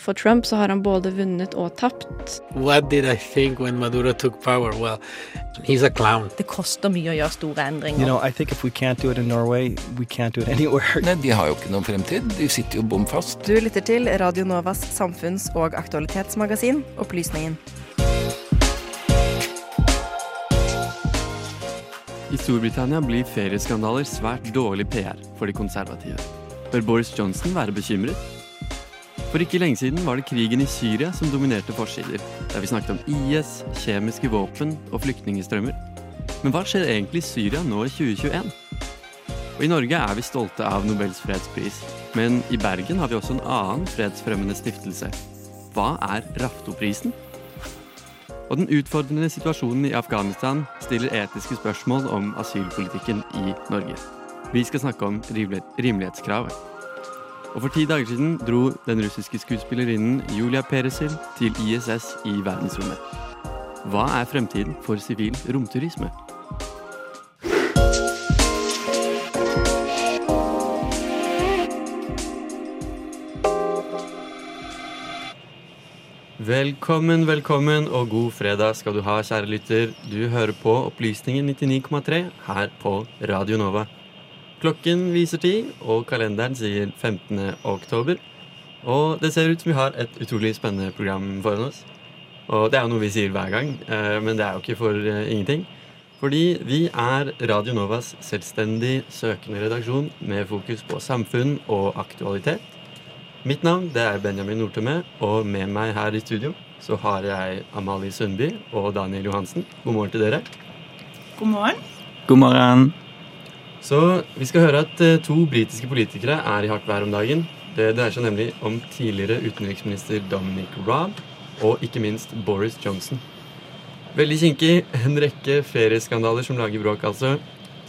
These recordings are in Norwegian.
For Trump så har han både vunnet og tapt. What did I think when Maduro took power? Well, he's a clown. Det koster mye å gjøre store endringer. You know, I think if we can't do it in Norway, we can't do it anywhere. Nei, De har jo ikke noen fremtid. De sitter jo bom fast. Du lytter til Radio Novas samfunns- og aktualitetsmagasin Opplysningen. I Storbritannia blir ferieskandaler svært dårlig PR for de konservative. Bør Boris Johnson være bekymret? For ikke lenge siden var det krigen i Syria som dominerte forsider, der vi snakket om IS, kjemiske våpen og flyktningstrømmer. Men hva skjer egentlig i Syria nå i 2021? Og I Norge er vi stolte av Nobels fredspris, men i Bergen har vi også en annen fredsfremmende stiftelse. Hva er Raftoprisen? Og den utfordrende situasjonen i Afghanistan stiller etiske spørsmål om asylpolitikken i Norge. Vi skal snakke om rimelighetskravet. Og for ti dager siden dro den russiske skuespillerinnen Julia Peresil til ISS i verdensrommet. Hva er fremtiden for sivil romturisme? Velkommen, velkommen og god fredag skal du ha, kjære lytter. Du hører på Opplysningen 99,3 her på Radio Nova. Klokken viser tid, og kalenderen sier 15. oktober. Og det ser ut som vi har et utrolig spennende program foran oss. Og det er jo noe vi sier hver gang, eh, men det er jo ikke for eh, ingenting. Fordi vi er Radio Novas selvstendig søkende redaksjon med fokus på samfunn og aktualitet. Mitt navn det er Benjamin Nortømme, og med meg her i studio så har jeg Amalie Sundby og Daniel Johansen. God morgen til dere. God morgen. God morgen. Så vi skal høre at eh, to britiske politikere er i hardt vær om dagen. Det dreier seg nemlig om tidligere utenriksminister Dominic Raab og ikke minst Boris Johnson. Veldig kinkig. En rekke ferieskandaler som lager bråk, altså.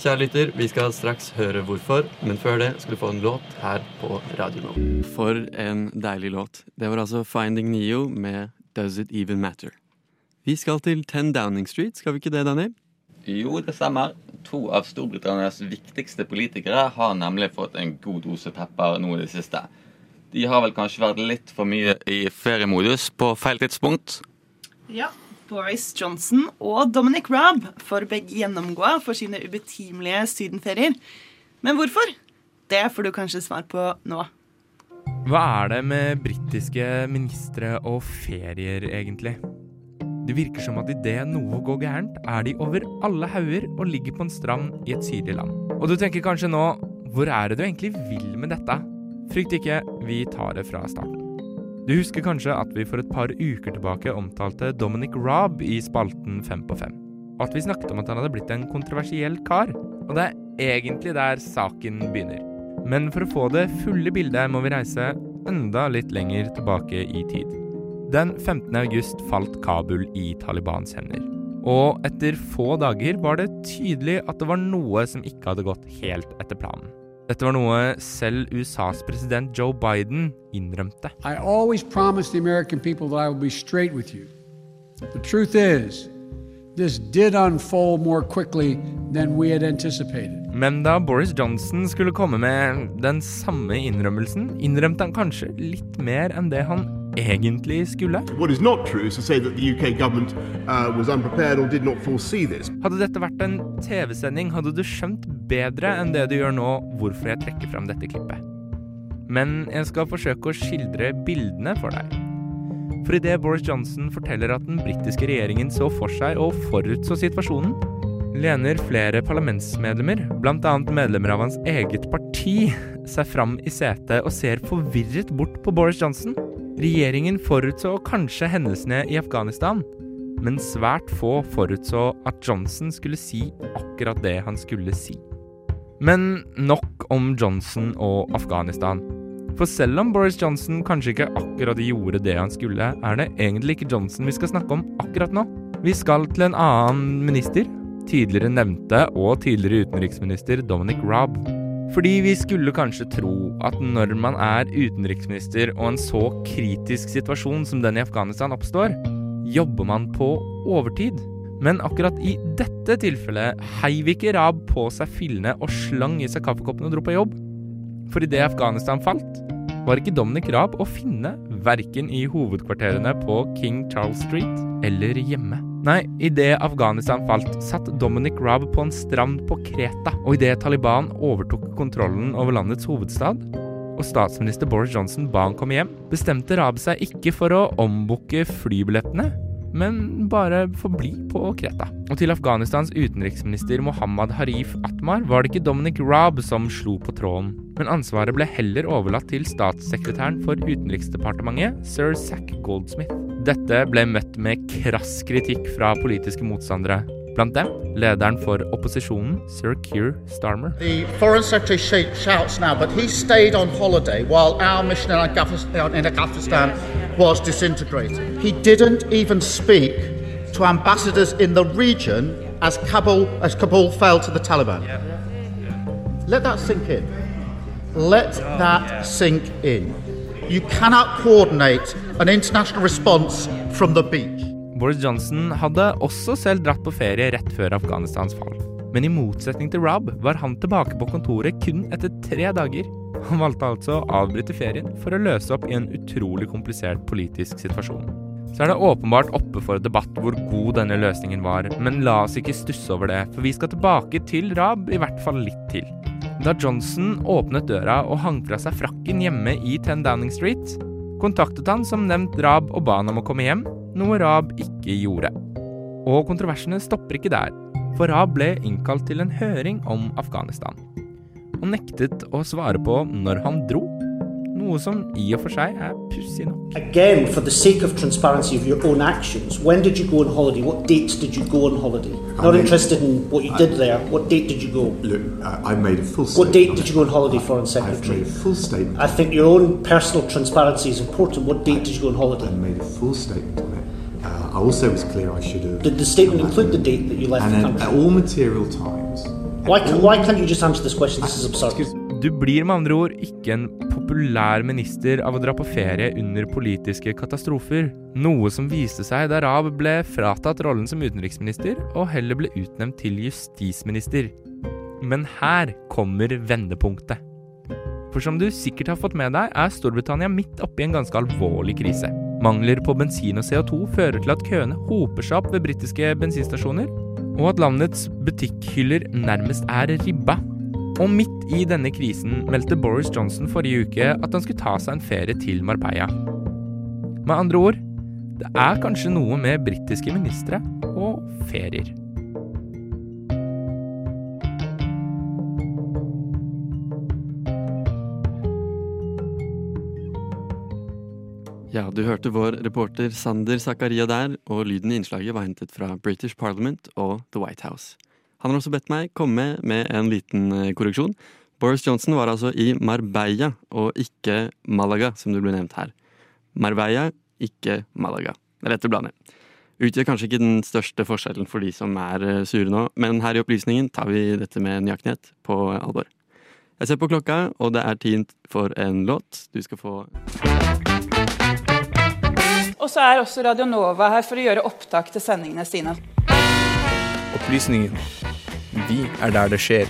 Kjære lytter, vi skal straks høre hvorfor, men før det skal du få en låt her på Radio Nå. For en deilig låt. Det var altså Finding Neo med Does It Even Matter. Vi skal til 10 Downing Street, skal vi ikke det, Daniel? Jo, det stemmer. To av Storbritannias viktigste politikere har nemlig fått en god dose pepper nå i det siste. De har vel kanskje vært litt for mye i feriemodus på feil tidspunkt. Ja, Boris Johnson og Dominic Raab får begge gjennomgå for sine ubetimelige sydenferier. Men hvorfor? Det får du kanskje svar på nå. Hva er det med britiske ministre og ferier, egentlig? Det virker som at idet noe går gærent, er de over alle hauger og ligger på en strand i et sydlig land. Og du tenker kanskje nå hvor er det du egentlig vil med dette? Frykt ikke, vi tar det fra starten. Du husker kanskje at vi for et par uker tilbake omtalte Dominic Raab i spalten Fem på fem. Og at vi snakket om at han hadde blitt en kontroversiell kar. Og det er egentlig der saken begynner. Men for å få det fulle bildet må vi reise enda litt lenger tilbake i tid. Den 15. august falt Kabul i Talibans hender. Og etter få dager var det tydelig at det var noe som ikke hadde gått helt etter planen. Dette var noe selv USAs president Joe Biden innrømte. I always promised the American people that I would be straight with you. The truth is, this did unfold more quickly than we had anticipated. Men da Boris Johnson skulle komme med den samme innrømmelsen, innrømte han kanskje litt mer enn det han egentlig skulle. What is not true is to say that the UK government uh, was unprepared or did not foresee this. Hadde dette vært en TV-sending, hadde du skjønt bedre enn det du gjør nå hvorfor jeg trekker fram dette klippet. Men jeg skal forsøke å skildre bildene for deg. For idet Boris Johnson forteller at den britiske regjeringen så for seg og forutså situasjonen, lener flere parlamentsmedlemmer, bl.a. medlemmer av hans eget parti, seg fram i setet og ser forvirret bort på Boris Johnson. Regjeringen forutså kanskje hendelsene i Afghanistan, men svært få forutså at Johnson skulle si akkurat det han skulle si. Men nok om Johnson og Afghanistan. For selv om Boris Johnson kanskje ikke akkurat gjorde det han skulle, er det egentlig ikke Johnson vi skal snakke om akkurat nå. Vi skal til en annen minister, tidligere nevnte og tidligere utenriksminister Dominic Raab. Fordi vi skulle kanskje tro at når man er utenriksminister og en så kritisk situasjon som den i Afghanistan oppstår, jobber man på overtid. Men akkurat i dette tilfellet heiv ikke Raab på seg fillene og slang i seg kaffekoppen og dro på jobb. For idet Afghanistan falt, var ikke Dominic Raab å finne verken i hovedkvarterene på King Charles Street eller hjemme. Nei, idet Afghanistan falt, satt Dominic Raab på en strand på Kreta. Og idet Taliban overtok kontrollen over landets hovedstad, og statsminister Boris Johnson ba han komme hjem, bestemte Raab seg ikke for å ombooke flybillettene, men bare forbli på Kreta. Og til Afghanistans utenriksminister Mohammad Harif Atmar var det ikke Dominic Raab som slo på tråden, men ansvaret ble heller overlatt til statssekretæren for Utenriksdepartementet, sir Zack Goldsmith. Dette ble møtt med krass kritikk fra politiske motstandere. Blant dem lederen for opposisjonen, sir Keir Starmer. The Foreign Secretary shouts now, but he stayed on holiday while our mission in Afghanistan, in Afghanistan was disintegrating. He didn't even speak to ambassadors in the region as Kabul, as Kabul fell to the Taliban. Let that sink in. Let that sink in. You cannot coordinate an international response from the beach. Boris Johnson hadde også selv dratt på ferie rett før Afghanistans fall. Men i motsetning til Rob var han tilbake på kontoret kun etter tre dager. Han valgte altså å avbryte ferien for å løse opp i en utrolig komplisert politisk situasjon. Så er det åpenbart oppe for debatt hvor god denne løsningen var, men la oss ikke stusse over det, for vi skal tilbake til Rab i hvert fall litt til. Da Johnson åpnet døra og hang fra seg frakken hjemme i 10 Downing Street, kontaktet han som nevnt Rab og ba han om å komme hjem, noe Rab ikke gjorde. Og kontroversene stopper ikke der, for Rab ble innkalt til en høring om Afghanistan, og nektet å svare på når han dro, noe som i og for seg er pussig nok. Again, for the sake of transparency of your own actions, when did you go on holiday? What dates did you go on holiday? Not mean- interested in what you did there. What date did you go? Look, I I made a full What date did you go on holiday, Foreign I've Secretary? made a full statement. I think your own personal transparency is important. What date did you go on holiday? I made a full statement on it. Uh, I also was clear I should have. Did the statement include the date that you left and the at, country? at all material times. Why, ca- why can't you just answer this question? This is absurd. Du blir med andre ord ikke en populær minister av å dra på ferie under politiske katastrofer, noe som viste seg da Raab ble fratatt rollen som utenriksminister og heller ble utnevnt til justisminister. Men her kommer vendepunktet. For som du sikkert har fått med deg, er Storbritannia midt oppi en ganske alvorlig krise. Mangler på bensin og CO2 fører til at køene hoper seg opp ved britiske bensinstasjoner, og at landets butikkhyller nærmest er ribba. Og midt i denne krisen meldte Boris Johnson forrige uke at han skulle ta seg en ferie til Marbella. Med andre ord, det er kanskje noe med britiske ministre og ferier. Ja, du hørte vår reporter Sander Zakaria der, og lyden i innslaget var hentet fra British Parliament og The White House. Han har også bedt meg komme med en liten eh, korreksjon. Boris Johnson var altså i Marbella, og ikke Malaga, som det ble nevnt her. Marbella, ikke Malaga. Det er lett å blande. Utgjør kanskje ikke den største forskjellen for de som er eh, sure nå, men her i opplysningen tar vi dette med nøyaktighet på alvor. Jeg ser på klokka, og det er tid for en låt. Du skal få Og så er også Radio Nova her for å gjøre opptak til sendingene sine. Opplysningen. Vi er der det skjer.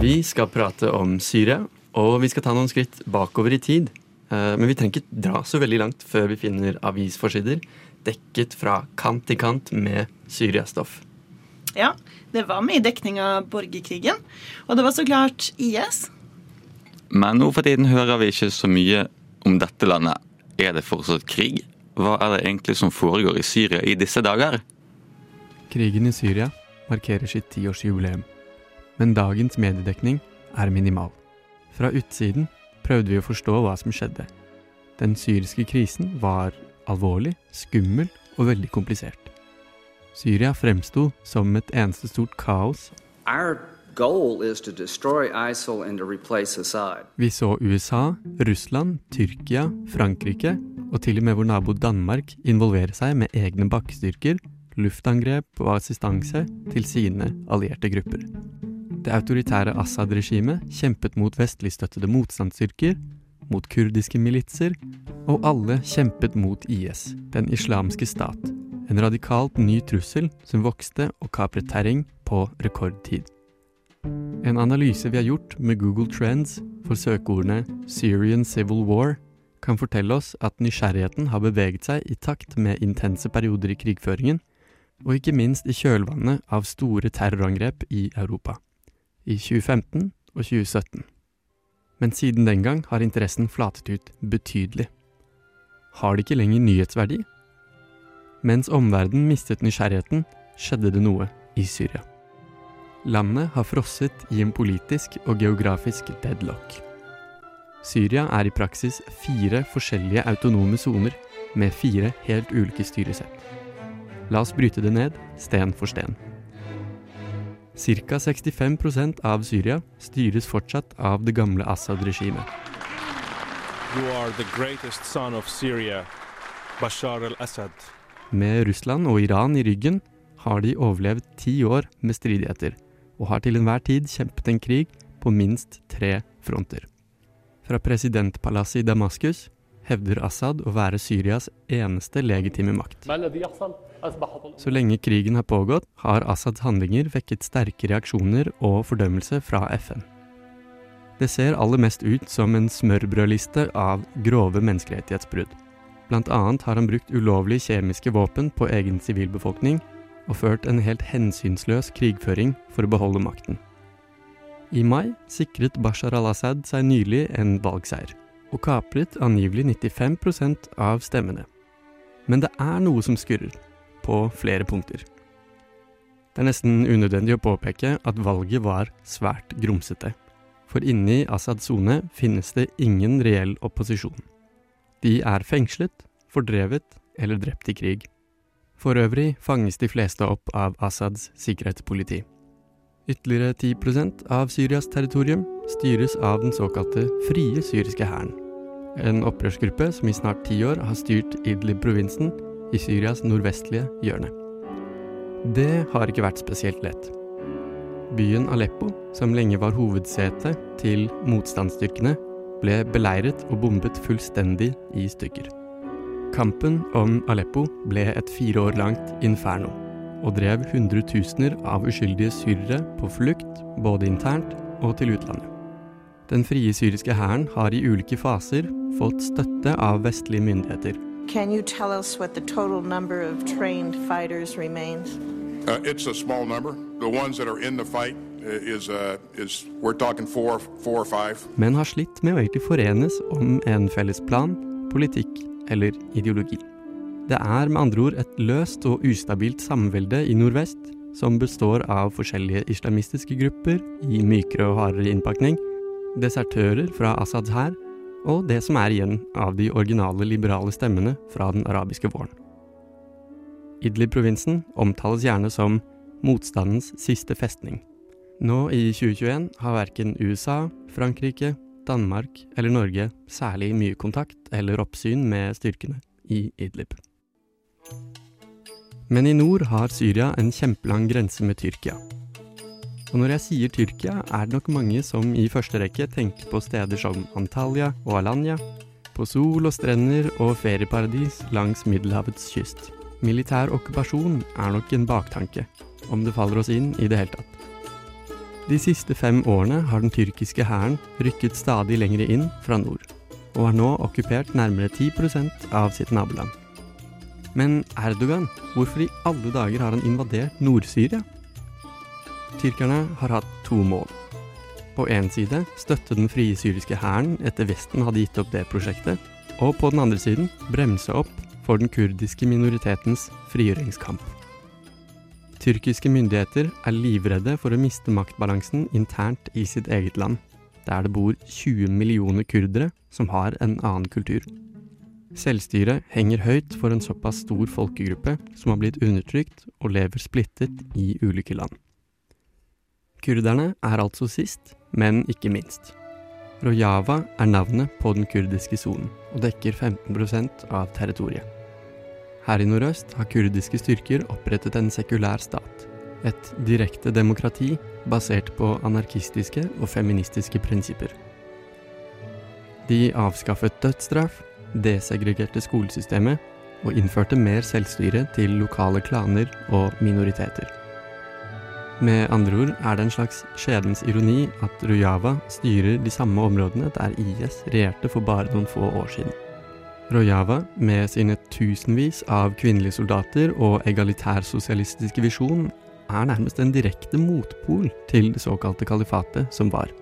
Vi skal prate om Syria, og vi skal ta noen skritt bakover i tid. Eh, Men vi trenger ikke dra så veldig langt før vi finner avisforsider dekket fra kant til kant med Syria-stoff. Ja, det var mye dekning av borgerkrigen. Og det var så klart IS. Men nå for tiden hører vi ikke så mye om dette landet. Er det fortsatt krig? Hva er det egentlig som foregår i Syria i disse dager? Krigen i Syria markerer sitt tiårsjubileum. Men dagens mediedekning er minimal. Fra utsiden prøvde vi å forstå hva som skjedde. Den syriske krisen var alvorlig, skummel og veldig komplisert. Syria fremsto som et eneste stort kaos. Our Vi så USA, Russland, Tyrkia, Frankrike og til og med vår nabo Danmark involvere seg med egne bakkestyrker, luftangrep og assistanse til sine allierte grupper. Det autoritære Assad-regimet kjempet mot vestligstøttede motstandsstyrker, mot kurdiske militser, og alle kjempet mot IS, den islamske stat. En radikalt ny trussel som vokste og kapret terreng på rekordtid. En analyse vi har gjort med Google Trends for søkeordene Syrian Civil War, kan fortelle oss at nysgjerrigheten har beveget seg i takt med intense perioder i krigføringen, og ikke minst i kjølvannet av store terrorangrep i Europa, i 2015 og 2017. Men siden den gang har interessen flatet ut betydelig. Har det ikke lenger nyhetsverdi? Mens omverdenen mistet nysgjerrigheten, skjedde det noe i Syria. Landet har frosset i en politisk og geografisk deadlock. Syria er i praksis fire forskjellige autonome soner med fire helt ulike styresett. La oss bryte det ned, sten for sten. Ca. 65% av Syria styres fortsatt av det gamle Assad-regimet. Du er den greatest sønnen av Syria, Bashar al-Assad. Med Russland og Iran i ryggen har de overlevd ti år med stridigheter, og har til enhver tid kjempet en krig på minst tre fronter. Fra presidentpalasset i Damaskus hevder Assad å være Syrias eneste legitime makt. Så lenge krigen har pågått, har Assads handlinger vekket sterke reaksjoner og fordømmelse fra FN. Det ser aller mest ut som en smørbrødliste av grove menneskerettighetsbrudd. Blant annet har han brukt ulovlige kjemiske våpen på egen sivilbefolkning, og ført en helt hensynsløs krigføring for å beholde makten. I mai sikret Bashar al-Assad seg nylig en valgseier, og kapret angivelig 95% av stemmene. Men det er noe som skurrer, på flere punkter. Det er nesten unødvendig å påpeke at valget var svært grumsete, for inni Assads sone finnes det ingen reell opposisjon. De er fengslet, fordrevet eller drept i krig. For øvrig fanges de fleste opp av Assads sikkerhetspoliti. Ytterligere 10% av Syrias territorium styres av den såkalte frie syriske hæren. En opprørsgruppe som i snart ti år har styrt Idlib-provinsen i Syrias nordvestlige hjørne. Det har ikke vært spesielt lett. Byen Aleppo, som lenge var hovedsete til motstandsstyrkene, ble beleiret og bombet fullstendig i stykker. Kampen om Aleppo ble et fire år langt inferno, og drev hundretusener av uskyldige syrere på flukt, både internt og til utlandet. Den frie syriske hæren har i ulike faser fått støtte av vestlige myndigheter. Can you tell us what the total number of trained fighters remains? Uh, it's a small number. The ones that are in the fight uh, is, uh, is we're talking four, four or five. Men har slitt med å egentlig forenes om en felles plan, politikk eller ideologi. Det er med andre ord et løst og ustabilt samvelde i nordvest, som består av forskjellige islamistiske grupper i mykere og hardere innpakning, desertører fra Assads hær, og det som er igjen av de originale liberale stemmene fra den arabiske våren. Idlib-provinsen omtales gjerne som motstandens siste festning. Nå i 2021 har verken USA, Frankrike, Danmark eller Norge særlig mye kontakt eller oppsyn med styrkene i Idlib. Men i nord har Syria en kjempelang grense med Tyrkia. Og når jeg sier Tyrkia, er det nok mange som i første rekke tenker på steder som Antalya og Alanya, på sol og strender og ferieparadis langs Middelhavets kyst. Militær okkupasjon er nok en baktanke, om det faller oss inn i det hele tatt. De siste fem årene har den tyrkiske hæren rykket stadig lenger inn fra nord, og har nå okkupert nærmere 10% av sitt naboland. Men Erdogan, hvorfor i alle dager har han invadert Nord-Syria? Tyrkerne har hatt to mål. På én side støtte den frie syriske hæren etter Vesten hadde gitt opp det prosjektet, og på den andre siden bremse opp for den kurdiske minoritetens frigjøringskamp. Tyrkiske myndigheter er livredde for å miste maktbalansen internt i sitt eget land, der det bor 20 millioner kurdere som har en annen kultur. Selvstyret henger høyt for en såpass stor folkegruppe som har blitt undertrykt og lever splittet i ulike land. Kurderne er altså sist, men ikke minst. Rojava er navnet på den kurdiske sonen, og dekker 15% av territoriet. Her i nordøst har kurdiske styrker opprettet en sekulær stat. Et direkte demokrati basert på anarkistiske og feministiske prinsipper. De avskaffet dødsstraff, desegregerte skolesystemet og innførte mer selvstyre til lokale klaner og minoriteter. Med andre ord er det en slags skjebnens ironi at Rojava styrer de samme områdene der IS regjerte for bare noen få år siden. Rojava, med sine tusenvis av kvinnelige soldater og egalitærsosialistiske visjon, er nærmest en direkte motpol til det såkalte kalifatet som var.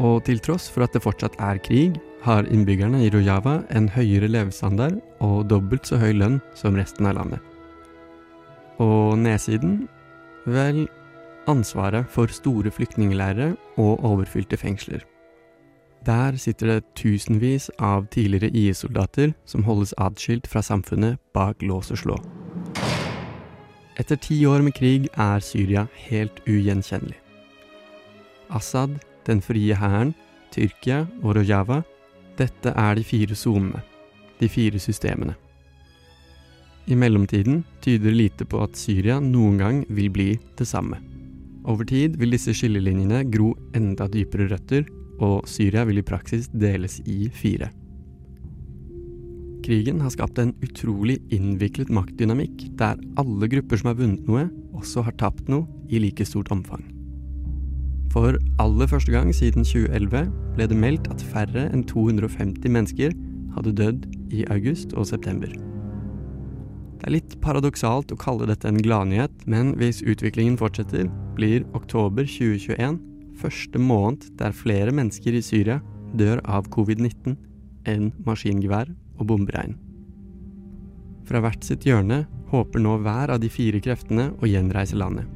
Og til tross for at det fortsatt er krig, har innbyggerne i Rojava en høyere levestandard og dobbelt så høy lønn som resten av landet. Og nedsiden Vel, ansvaret for store flyktningleirer og overfylte fengsler. Der sitter det tusenvis av tidligere IS-soldater som holdes atskilt fra samfunnet bak lås og slå. Etter ti år med krig er Syria helt ugjenkjennelig. Assad, den frie hæren, Tyrkia og Rojava, dette er de fire sonene, de fire systemene. I mellomtiden tyder lite på at Syria noen gang vil bli det samme. Over tid vil disse skillelinjene gro enda dypere røtter, og Syria vil i praksis deles i fire. Krigen har skapt en utrolig innviklet maktdynamikk, der alle grupper som har vunnet noe, også har tapt noe i like stort omfang. For aller første gang siden 2011 ble det meldt at færre enn 250 mennesker hadde dødd i august og september. Det er litt paradoksalt å kalle dette en gladnyhet, men hvis utviklingen fortsetter, blir oktober 2021 første måned der flere mennesker i Syria dør av covid-19 enn maskingevær og bomberegn. Fra hvert sitt hjørne håper nå hver av de fire kreftene å gjenreise landet.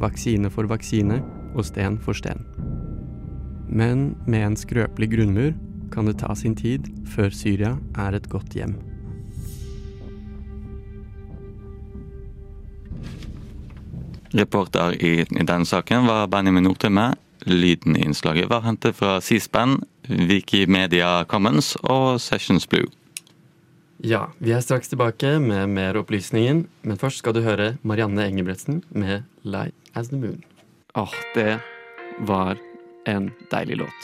Vaksine for vaksine og sten for sten. Men med en skrøpelig grunnmur kan det ta sin tid før Syria er et godt hjem. Reporter i, i denne saken var Benjamin Nordtømme. Lyden i innslaget var hentet fra C-SPAN, Wikimedia Commons og Sessions Blue. Ja, vi er straks tilbake med mer opplysningen, men først skal du høre Marianne Engebretsen med 'Light As The Moon'. Åh, det var en deilig låt.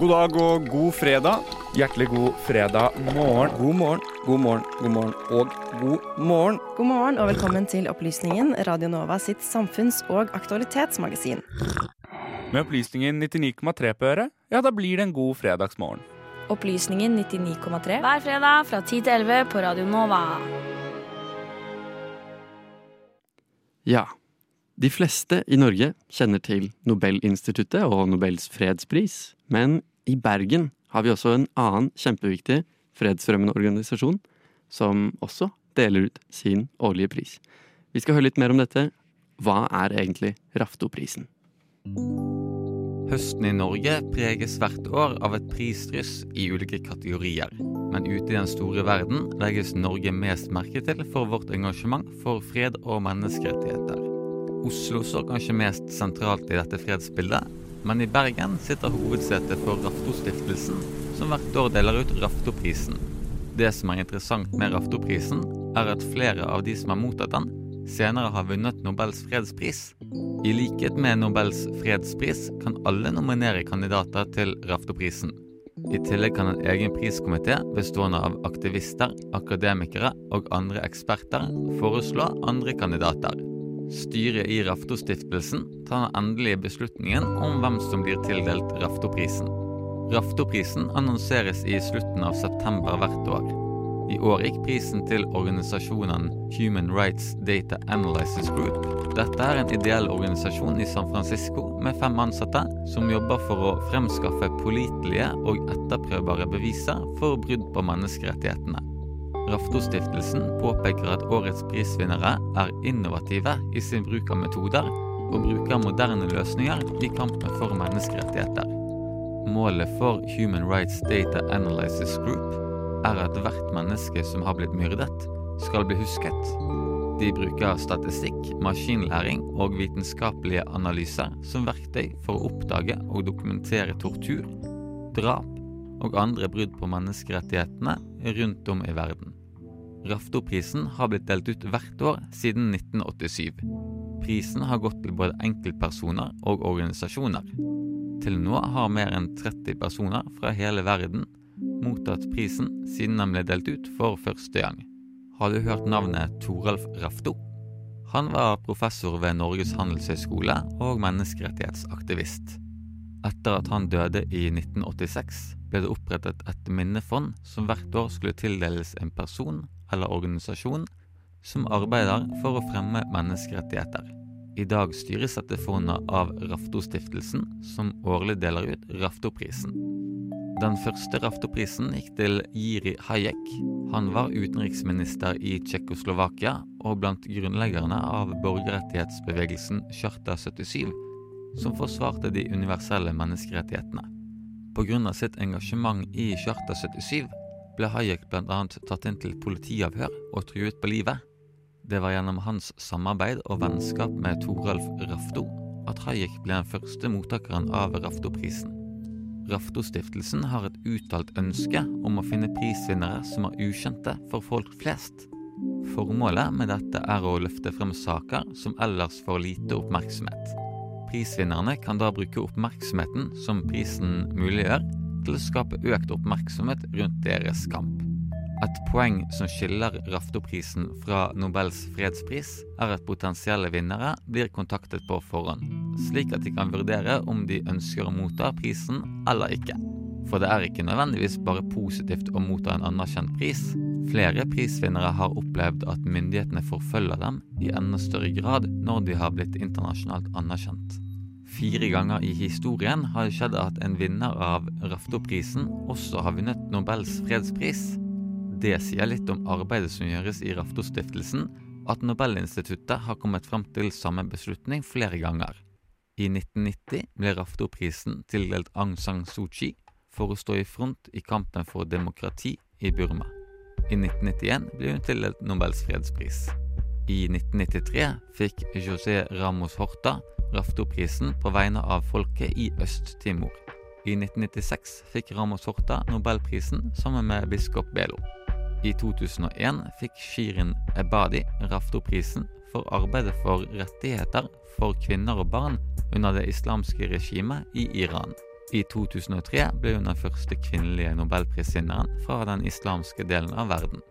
God dag og god fredag. Hjertelig god fredag morgen. God morgen, god morgen, god morgen og god morgen. God morgen og velkommen til Opplysningen, Radio Nova sitt samfunns- og aktualitetsmagasin. Med opplysningen 99,3 på øret, ja, da blir det en god fredagsmorgen. Opplysningen 99,3 hver fredag fra 10 til 11 på Radio Nova. Ja. De fleste i Norge kjenner til Nobelinstituttet og Nobels fredspris, men i Bergen har vi også en annen kjempeviktig fredsfremmende organisasjon som også deler ut sin årlige pris. Vi skal høre litt mer om dette. Hva er egentlig Raftoprisen? Høsten i Norge preges hvert år av et prisdryss i ulike kategorier. Men ute i den store verden legges Norge mest merke til for vårt engasjement for fred og menneskerettigheter. Oslo står kanskje mest sentralt i dette fredsbildet, men i Bergen sitter hovedsetet for Raftostiftelsen, som hvert år deler ut Raftoprisen. Det som er interessant med Raftoprisen, er at flere av de som har mottatt den, senere har vunnet Nobels fredspris. I likhet med Nobels fredspris kan alle nominere kandidater til Raftoprisen. I tillegg kan en egen priskomité bestående av aktivister, akademikere og andre eksperter foreslå andre kandidater. Styret i Raftostiftelsen tar den endelige beslutningen om hvem som blir tildelt Raftoprisen. Raftoprisen annonseres i slutten av september hvert år. I år gikk prisen til organisasjonen Human Rights Data Analysis Group. Dette er en ideell organisasjon i San Francisco med fem ansatte som jobber for å fremskaffe pålitelige og etterprøvbare beviser for brudd på menneskerettighetene. Raftostiftelsen påpeker at årets prisvinnere er innovative i sin bruk av metoder og bruker moderne løsninger i kampen for menneskerettigheter. Målet for Human Rights Data Analysis Group er at hvert menneske som har blitt myrdet, skal bli husket. De bruker statistikk, maskinlæring og vitenskapelige analyser som verktøy for å oppdage og dokumentere tortur, drap og andre brudd på menneskerettighetene rundt om i verden. Raftoprisen har blitt delt ut hvert år siden 1987. Prisen har gått til både enkeltpersoner og organisasjoner. Til nå har mer enn 30 personer fra hele verden mottatt prisen siden den ble delt ut for første gang. Har du hørt navnet Toralf Rafto? Han var professor ved Norges handelshøyskole og menneskerettighetsaktivist. Etter at han døde i 1986, ble det opprettet et minnefond som hvert år skulle tildeles en person eller organisasjon som arbeider for å fremme menneskerettigheter. I dag styres dette fondet av Raftostiftelsen, som årlig deler ut Raftoprisen. Den første Raftoprisen gikk til Jiri Hayek. Han var utenriksminister i Tsjekkoslovakia og blant grunnleggerne av borgerrettighetsbevegelsen Charta 77, som forsvarte de universelle menneskerettighetene. Pga. sitt engasjement i Charta 77 ble Hayek bl.a. tatt inn til politiavhør og truet på livet. Det var gjennom hans samarbeid og vennskap med Toralf Rafto at Hayek ble den første mottakeren av Raftoprisen. Raftostiftelsen har et uttalt ønske om å finne prisvinnere som er ukjente for folk flest. Formålet med dette er å løfte frem saker som ellers får lite oppmerksomhet. Prisvinnerne kan da bruke oppmerksomheten som prisen muliggjør, til å skape økt oppmerksomhet rundt deres kamp. Et poeng som skiller Raftoprisen fra Nobels fredspris, er at potensielle vinnere blir kontaktet på forhånd, slik at de kan vurdere om de ønsker å motta prisen eller ikke. For det er ikke nødvendigvis bare positivt å motta en anerkjent pris. Flere prisvinnere har opplevd at myndighetene forfølger dem i enda større grad når de har blitt internasjonalt anerkjent. Fire ganger i historien har det skjedd at en vinner av Raftoprisen også har vunnet Nobels fredspris. Det sier litt om arbeidet som gjøres i Raftostiftelsen, at Nobelinstituttet har kommet frem til samme beslutning flere ganger. I 1990 ble Raftoprisen tildelt Aung San Suu Kyi for å stå i front i kampen for demokrati i Burma. I 1991 ble hun tildelt Nobels fredspris. I 1993 fikk José Ramos Horta Raftoprisen på vegne av folket i Øst-Timor. I 1996 fikk Ramos Horta Nobelprisen sammen med biskop Belo. I 2001 fikk Shirin Ebadi Raftoprisen for arbeidet for rettigheter for kvinner og barn under det islamske regimet i Iran. I 2003 ble hun den første kvinnelige nobelprisvinneren fra den islamske delen av verden.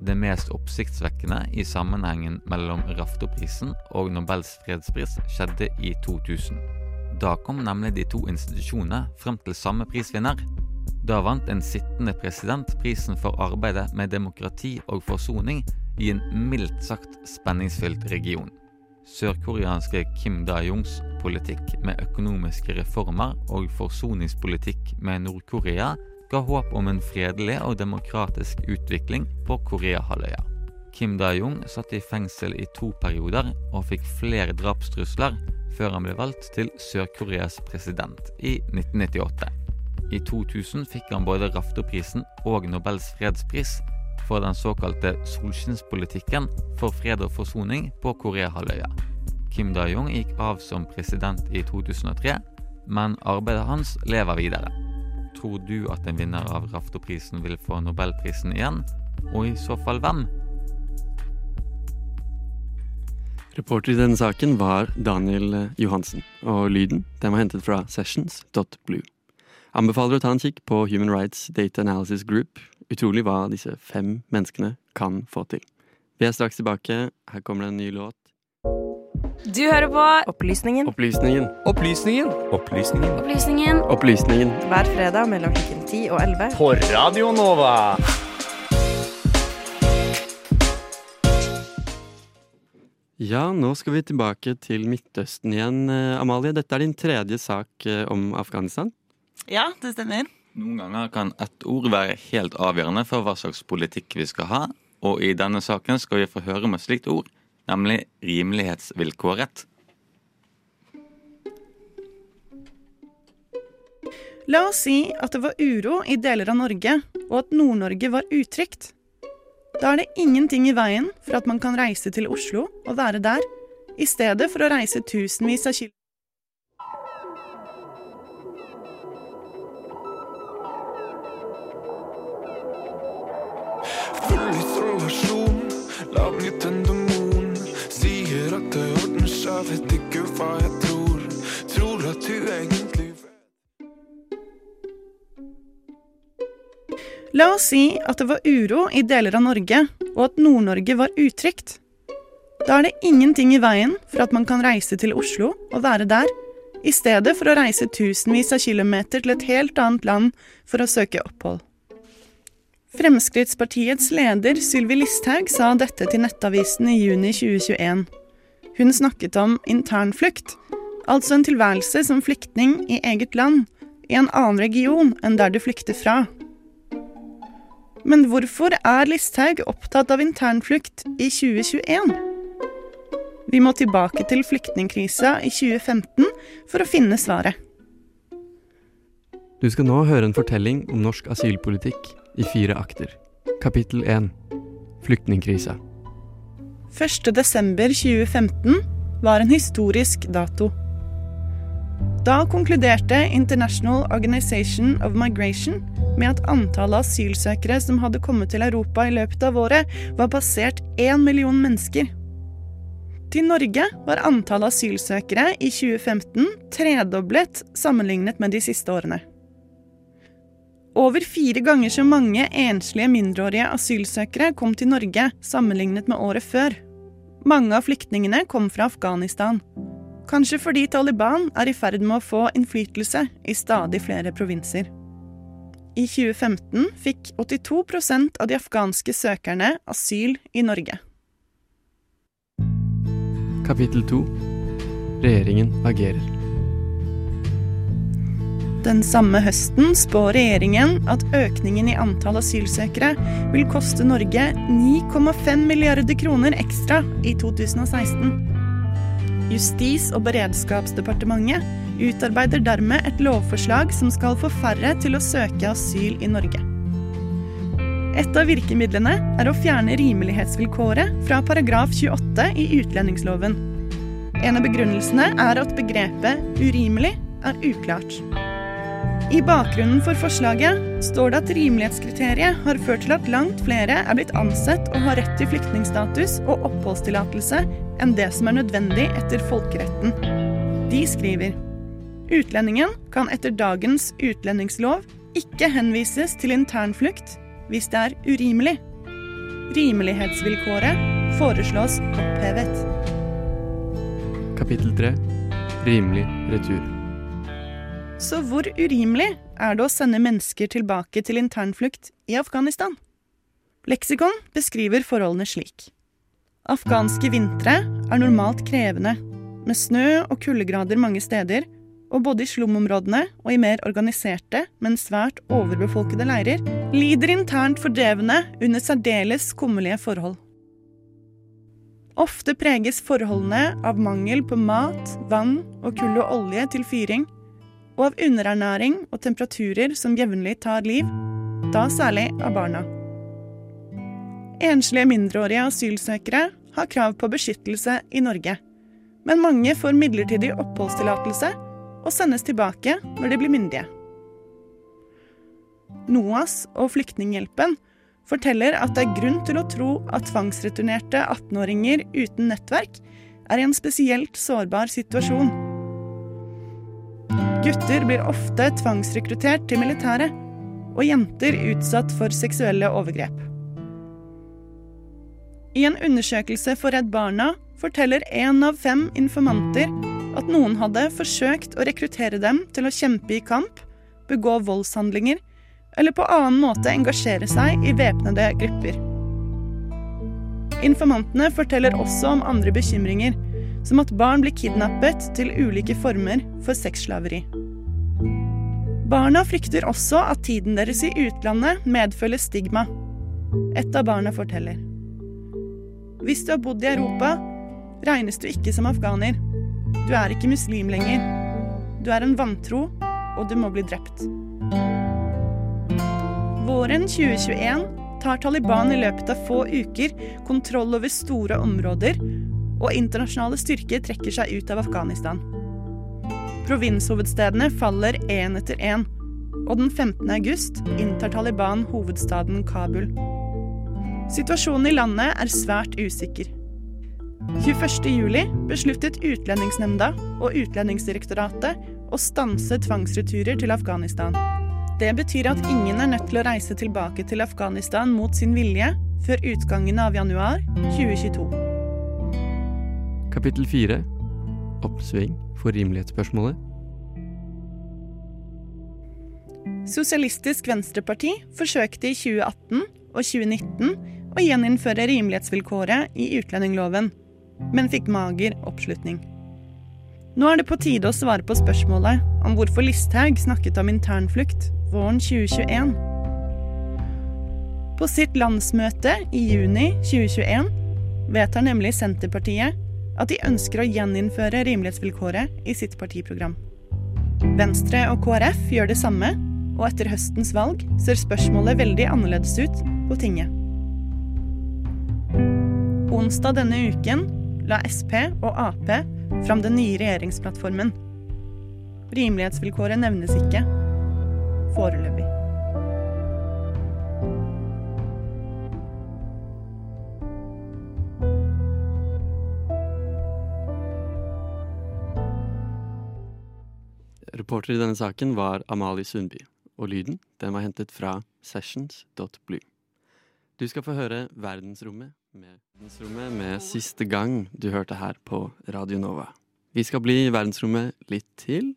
Det mest oppsiktsvekkende i sammenhengen mellom Raftoprisen og Nobels fredspris skjedde i 2000. Da kom nemlig de to institusjonene frem til samme prisvinner, da vant en sittende president prisen for arbeidet med demokrati og forsoning i en mildt sagt spenningsfylt region. Sørkoreanske Kim Da-jungs politikk med økonomiske reformer og forsoningspolitikk med Nord-Korea ga håp om en fredelig og demokratisk utvikling på Koreahalvøya. Kim Da-jung satt i fengsel i to perioder og fikk flere drapstrusler før han ble valgt til Sør-Koreas president i 1998. I 2000 fikk han både Raftoprisen og Nobels fredspris for den såkalte solskinnspolitikken for fred og forsoning på Koreahalvøya. Kim Da-jung gikk av som president i 2003, men arbeidet hans lever videre. Tror du at en vinner av Raftoprisen vil få Nobelprisen igjen, og i så fall hvem? Reporter i denne saken var Daniel Johansen, og lyden den var hentet fra sessions.blue. Anbefaler å ta en kikk på Human Rights Data Analysis Group. Utrolig hva disse fem menneskene kan få til. Vi er straks tilbake. Her kommer det en ny låt. Du hører på Opplysningen. Opplysningen. Opplysningen. Opplysningen. Opplysningen. Opplysningen. Hver fredag mellom klokken 10 og 11. På Radio Nova. Ja, nå skal vi tilbake til Midtøsten igjen. Eh, Amalie, dette er din tredje sak eh, om Afghanistan. Ja, det stemmer. Noen ganger kan ett ord være helt avgjørende for hva slags politikk vi skal ha, og i denne saken skal vi få høre om et slikt ord, nemlig rimelighetsvilkåret. La oss si at det var uro i deler av Norge, og at Nord-Norge var utrygt. Da er det ingenting i veien for at man kan reise til Oslo og være der, i stedet for å reise tusenvis av kilometer. Full isolasjon, lag demon. Sier at det ordner seg, vet ikke hva jeg tror. Tror at du egentlig La oss si at det var uro i deler av Norge, og at Nord-Norge var utrygt. Da er det ingenting i veien for at man kan reise til Oslo og være der, i stedet for å reise tusenvis av kilometer til et helt annet land for å søke opphold. Fremskrittspartiets leder Sylvi Listhaug sa dette til Nettavisen i juni 2021. Hun snakket om internflukt, altså en tilværelse som flyktning i eget land, i en annen region enn der du flykter fra. Men hvorfor er Listhaug opptatt av internflukt i 2021? Vi må tilbake til flyktningkrisa i 2015 for å finne svaret. Du skal nå høre en fortelling om norsk asylpolitikk i fire akter. Kapittel 1 Flyktningkrisa. 1.12.2015 var en historisk dato. Da konkluderte International Organization of Migration med at antallet asylsøkere som hadde kommet til Europa i løpet av året, var passert én million mennesker. Til Norge var antallet asylsøkere i 2015 tredoblet sammenlignet med de siste årene. Over fire ganger så mange enslige mindreårige asylsøkere kom til Norge sammenlignet med året før. Mange av flyktningene kom fra Afghanistan. Kanskje fordi Taliban er i ferd med å få innflytelse i stadig flere provinser. I 2015 fikk 82% av de afghanske søkerne asyl i Norge. Kapittel 2 Regjeringen agerer. Den samme høsten spår regjeringen at økningen i antall asylsøkere vil koste Norge 9,5 milliarder kroner ekstra i 2016. Justis- og beredskapsdepartementet utarbeider dermed et lovforslag som skal få færre til å søke asyl i Norge. Et av virkemidlene er å fjerne rimelighetsvilkåret fra paragraf 28 i utlendingsloven. En av begrunnelsene er at begrepet 'urimelig' er uklart. I bakgrunnen for forslaget står det at rimelighetskriteriet har ført til at langt flere er blitt ansett å ha rett til flyktningstatus og oppholdstillatelse enn det som er nødvendig etter folkeretten. De skriver utlendingen kan etter dagens utlendingslov ikke henvises til internflukt hvis det er urimelig. Rimelighetsvilkåret foreslås opphevet. Kapittel 3 Rimelig retur. Så hvor urimelig er det å sende mennesker tilbake til internflukt i Afghanistan? Leksikon beskriver forholdene slik. Afghanske vintre er normalt krevende, med snø og kuldegrader mange steder, og både i slumområdene og i mer organiserte, men svært overbefolkede leirer, lider internt fordrevne under særdeles kummerlige forhold. Ofte preges forholdene av mangel på mat, vann og kull og olje til fyring, og av underernæring og temperaturer som jevnlig tar liv, da særlig av barna. Enslige mindreårige asylsøkere har krav på beskyttelse i Norge, men mange får midlertidig oppholdstillatelse og sendes tilbake når de blir myndige. NOAS og Flyktninghjelpen forteller at det er grunn til å tro at tvangsreturnerte 18-åringer uten nettverk er i en spesielt sårbar situasjon. Gutter blir ofte tvangsrekruttert til militæret, og jenter utsatt for seksuelle overgrep. I en undersøkelse for Redd Barna forteller én av fem informanter at noen hadde forsøkt å rekruttere dem til å kjempe i kamp, begå voldshandlinger eller på annen måte engasjere seg i væpnede grupper. Informantene forteller også om andre bekymringer, som at barn blir kidnappet til ulike former for sexslaveri. Barna frykter også at tiden deres i utlandet medfølger stigma. Et av barna forteller. Hvis du har bodd i Europa, regnes du ikke som afghaner. Du er ikke muslim lenger. Du er en vantro, og du må bli drept. Våren 2021 tar Taliban i løpet av få uker kontroll over store områder, og internasjonale styrker trekker seg ut av Afghanistan. Provinshovedstedene faller én etter én, og den 15. august inntar Taliban hovedstaden Kabul. Situasjonen i landet er svært usikker. 21.07 besluttet Utlendingsnemnda og Utlendingsdirektoratet å stanse tvangsreturer til Afghanistan. Det betyr at ingen er nødt til å reise tilbake til Afghanistan mot sin vilje før utgangen av januar 2022. Kapittel fire Oppsving for rimelighetsspørsmålet. Sosialistisk Venstreparti forsøkte i 2018 og 2019 å gjeninnføre rimelighetsvilkåret i utlendingsloven, men fikk mager oppslutning. Nå er det på tide å svare på spørsmålet om hvorfor Listhaug snakket om internflukt våren 2021. På sitt landsmøte i juni 2021 vedtar nemlig Senterpartiet at de ønsker å gjeninnføre rimelighetsvilkåret i sitt partiprogram. Venstre og KrF gjør det samme, og etter høstens valg ser spørsmålet veldig annerledes ut på tinget. Onsdag denne uken la Sp og Ap fram den nye regjeringsplattformen. Rimelighetsvilkåret nevnes ikke. Foreløpig. Reporter i denne saken var Amalie Sundby, og lyden den var hentet fra sessions.blue. Du skal få høre Verdensrommet med, verdensrommet med siste gang du hørte her på Radio Nova. Vi skal bli i verdensrommet litt til.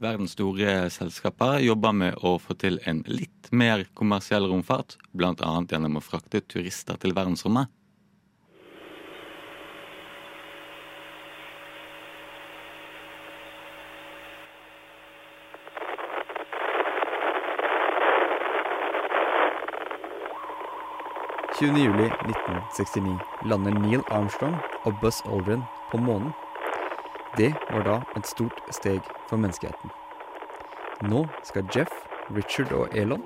Verdens store selskaper jobber med å få til en litt mer kommersiell romfart, bl.a. gjennom å frakte turister til verdensrommet. juli 1969 lander Neil Armstrong og Buzz Aldrin på månen. Det var da et stort steg for menneskeheten. Nå skal Jeff, Richard og Elon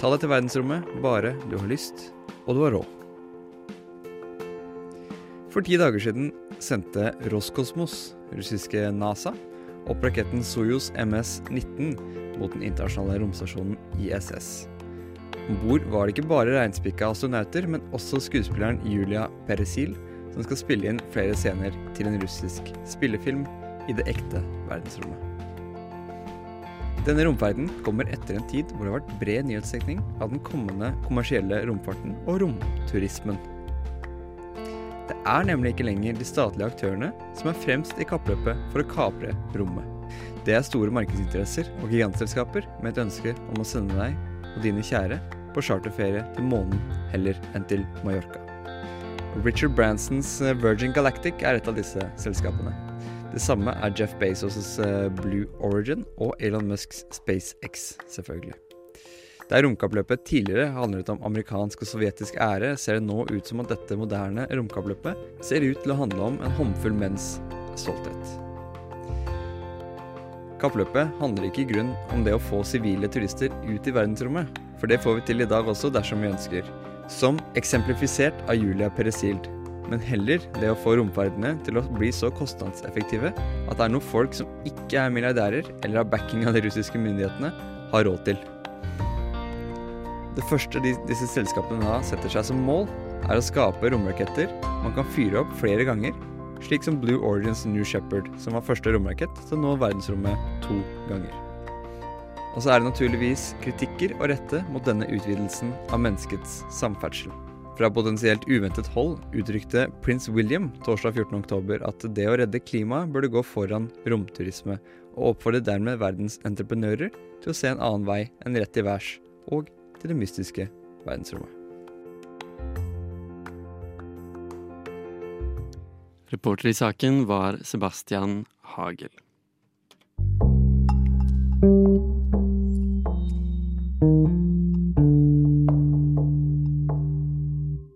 ta deg til verdensrommet bare du har lyst og du har råd. For ti dager siden sendte Roskosmos, russiske NASA, opp raketten Soyuz MS-19 mot den internasjonale romstasjonen ISS. Om bord var det ikke bare reinspikka astronauter, men også skuespilleren Julia Peresil, som skal spille inn flere scener til en russisk spillefilm i det ekte verdensrommet. Denne romferden kommer etter en tid hvor det har vært bred nyhetsdekning av den kommende kommersielle romfarten og romturismen. Det er nemlig ikke lenger de statlige aktørene som er fremst i kappløpet for å kapre rommet. Det er store markedsinteresser og gigantselskaper med et ønske om å sende deg og dine kjære på charterferie til månen heller enn til Mallorca. Richard Bransons Virgin Galactic er et av disse selskapene. Det samme er Jeff Bezos' Blue Origin og Elon Musks SpaceX, selvfølgelig. Der romkappløpet tidligere handlet om amerikansk og sovjetisk ære, ser det nå ut som at dette moderne romkappløpet ser ut til å handle om en håndfull menns stolthet. Kappløpet handler ikke i grunn om det å få sivile turister ut i verdensrommet, for det får vi til i dag også dersom vi ønsker. Som eksemplifisert av Julia Peresild. Men heller det å få romferdene til å bli så kostnadseffektive at det er noe folk som ikke er milliardærer eller har backing av de russiske myndighetene, har råd til. Det første de, disse selskapene da setter seg som mål, er å skape romraketter man kan fyre opp flere ganger, slik som Blue Origins New Shepherd, som var første romrakett til å nå verdensrommet to ganger. Og så er det naturligvis kritikker å rette mot denne utvidelsen av menneskets samferdsel. Fra potensielt uventet hold uttrykte prins William torsdag 14.10 at det å redde klimaet burde gå foran romturisme, og oppfordret dermed verdens entreprenører til å se en annen vei enn rett til værs, og til det mystiske verdensrommet. Reporter i saken var Sebastian Hagel.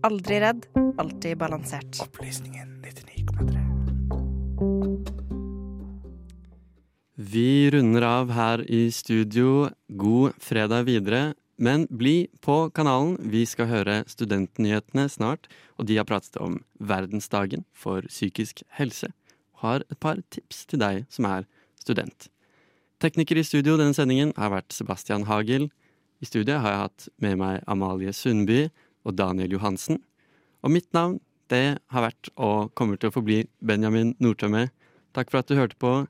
Aldri redd, alltid balansert. Opplysningen 99,3. Vi runder av her i studio. God fredag videre. Men bli på kanalen. Vi skal høre Studentnyhetene snart. Og de har pratet om verdensdagen for psykisk helse. Har et par tips til deg som er student. Tekniker i studio denne sendingen har vært Sebastian Hagel. I studiet har jeg hatt med meg Amalie Sundby og Daniel Johansen. Og mitt navn, det har vært og kommer til å forbli Benjamin Nordtømme. Takk for at du hørte på.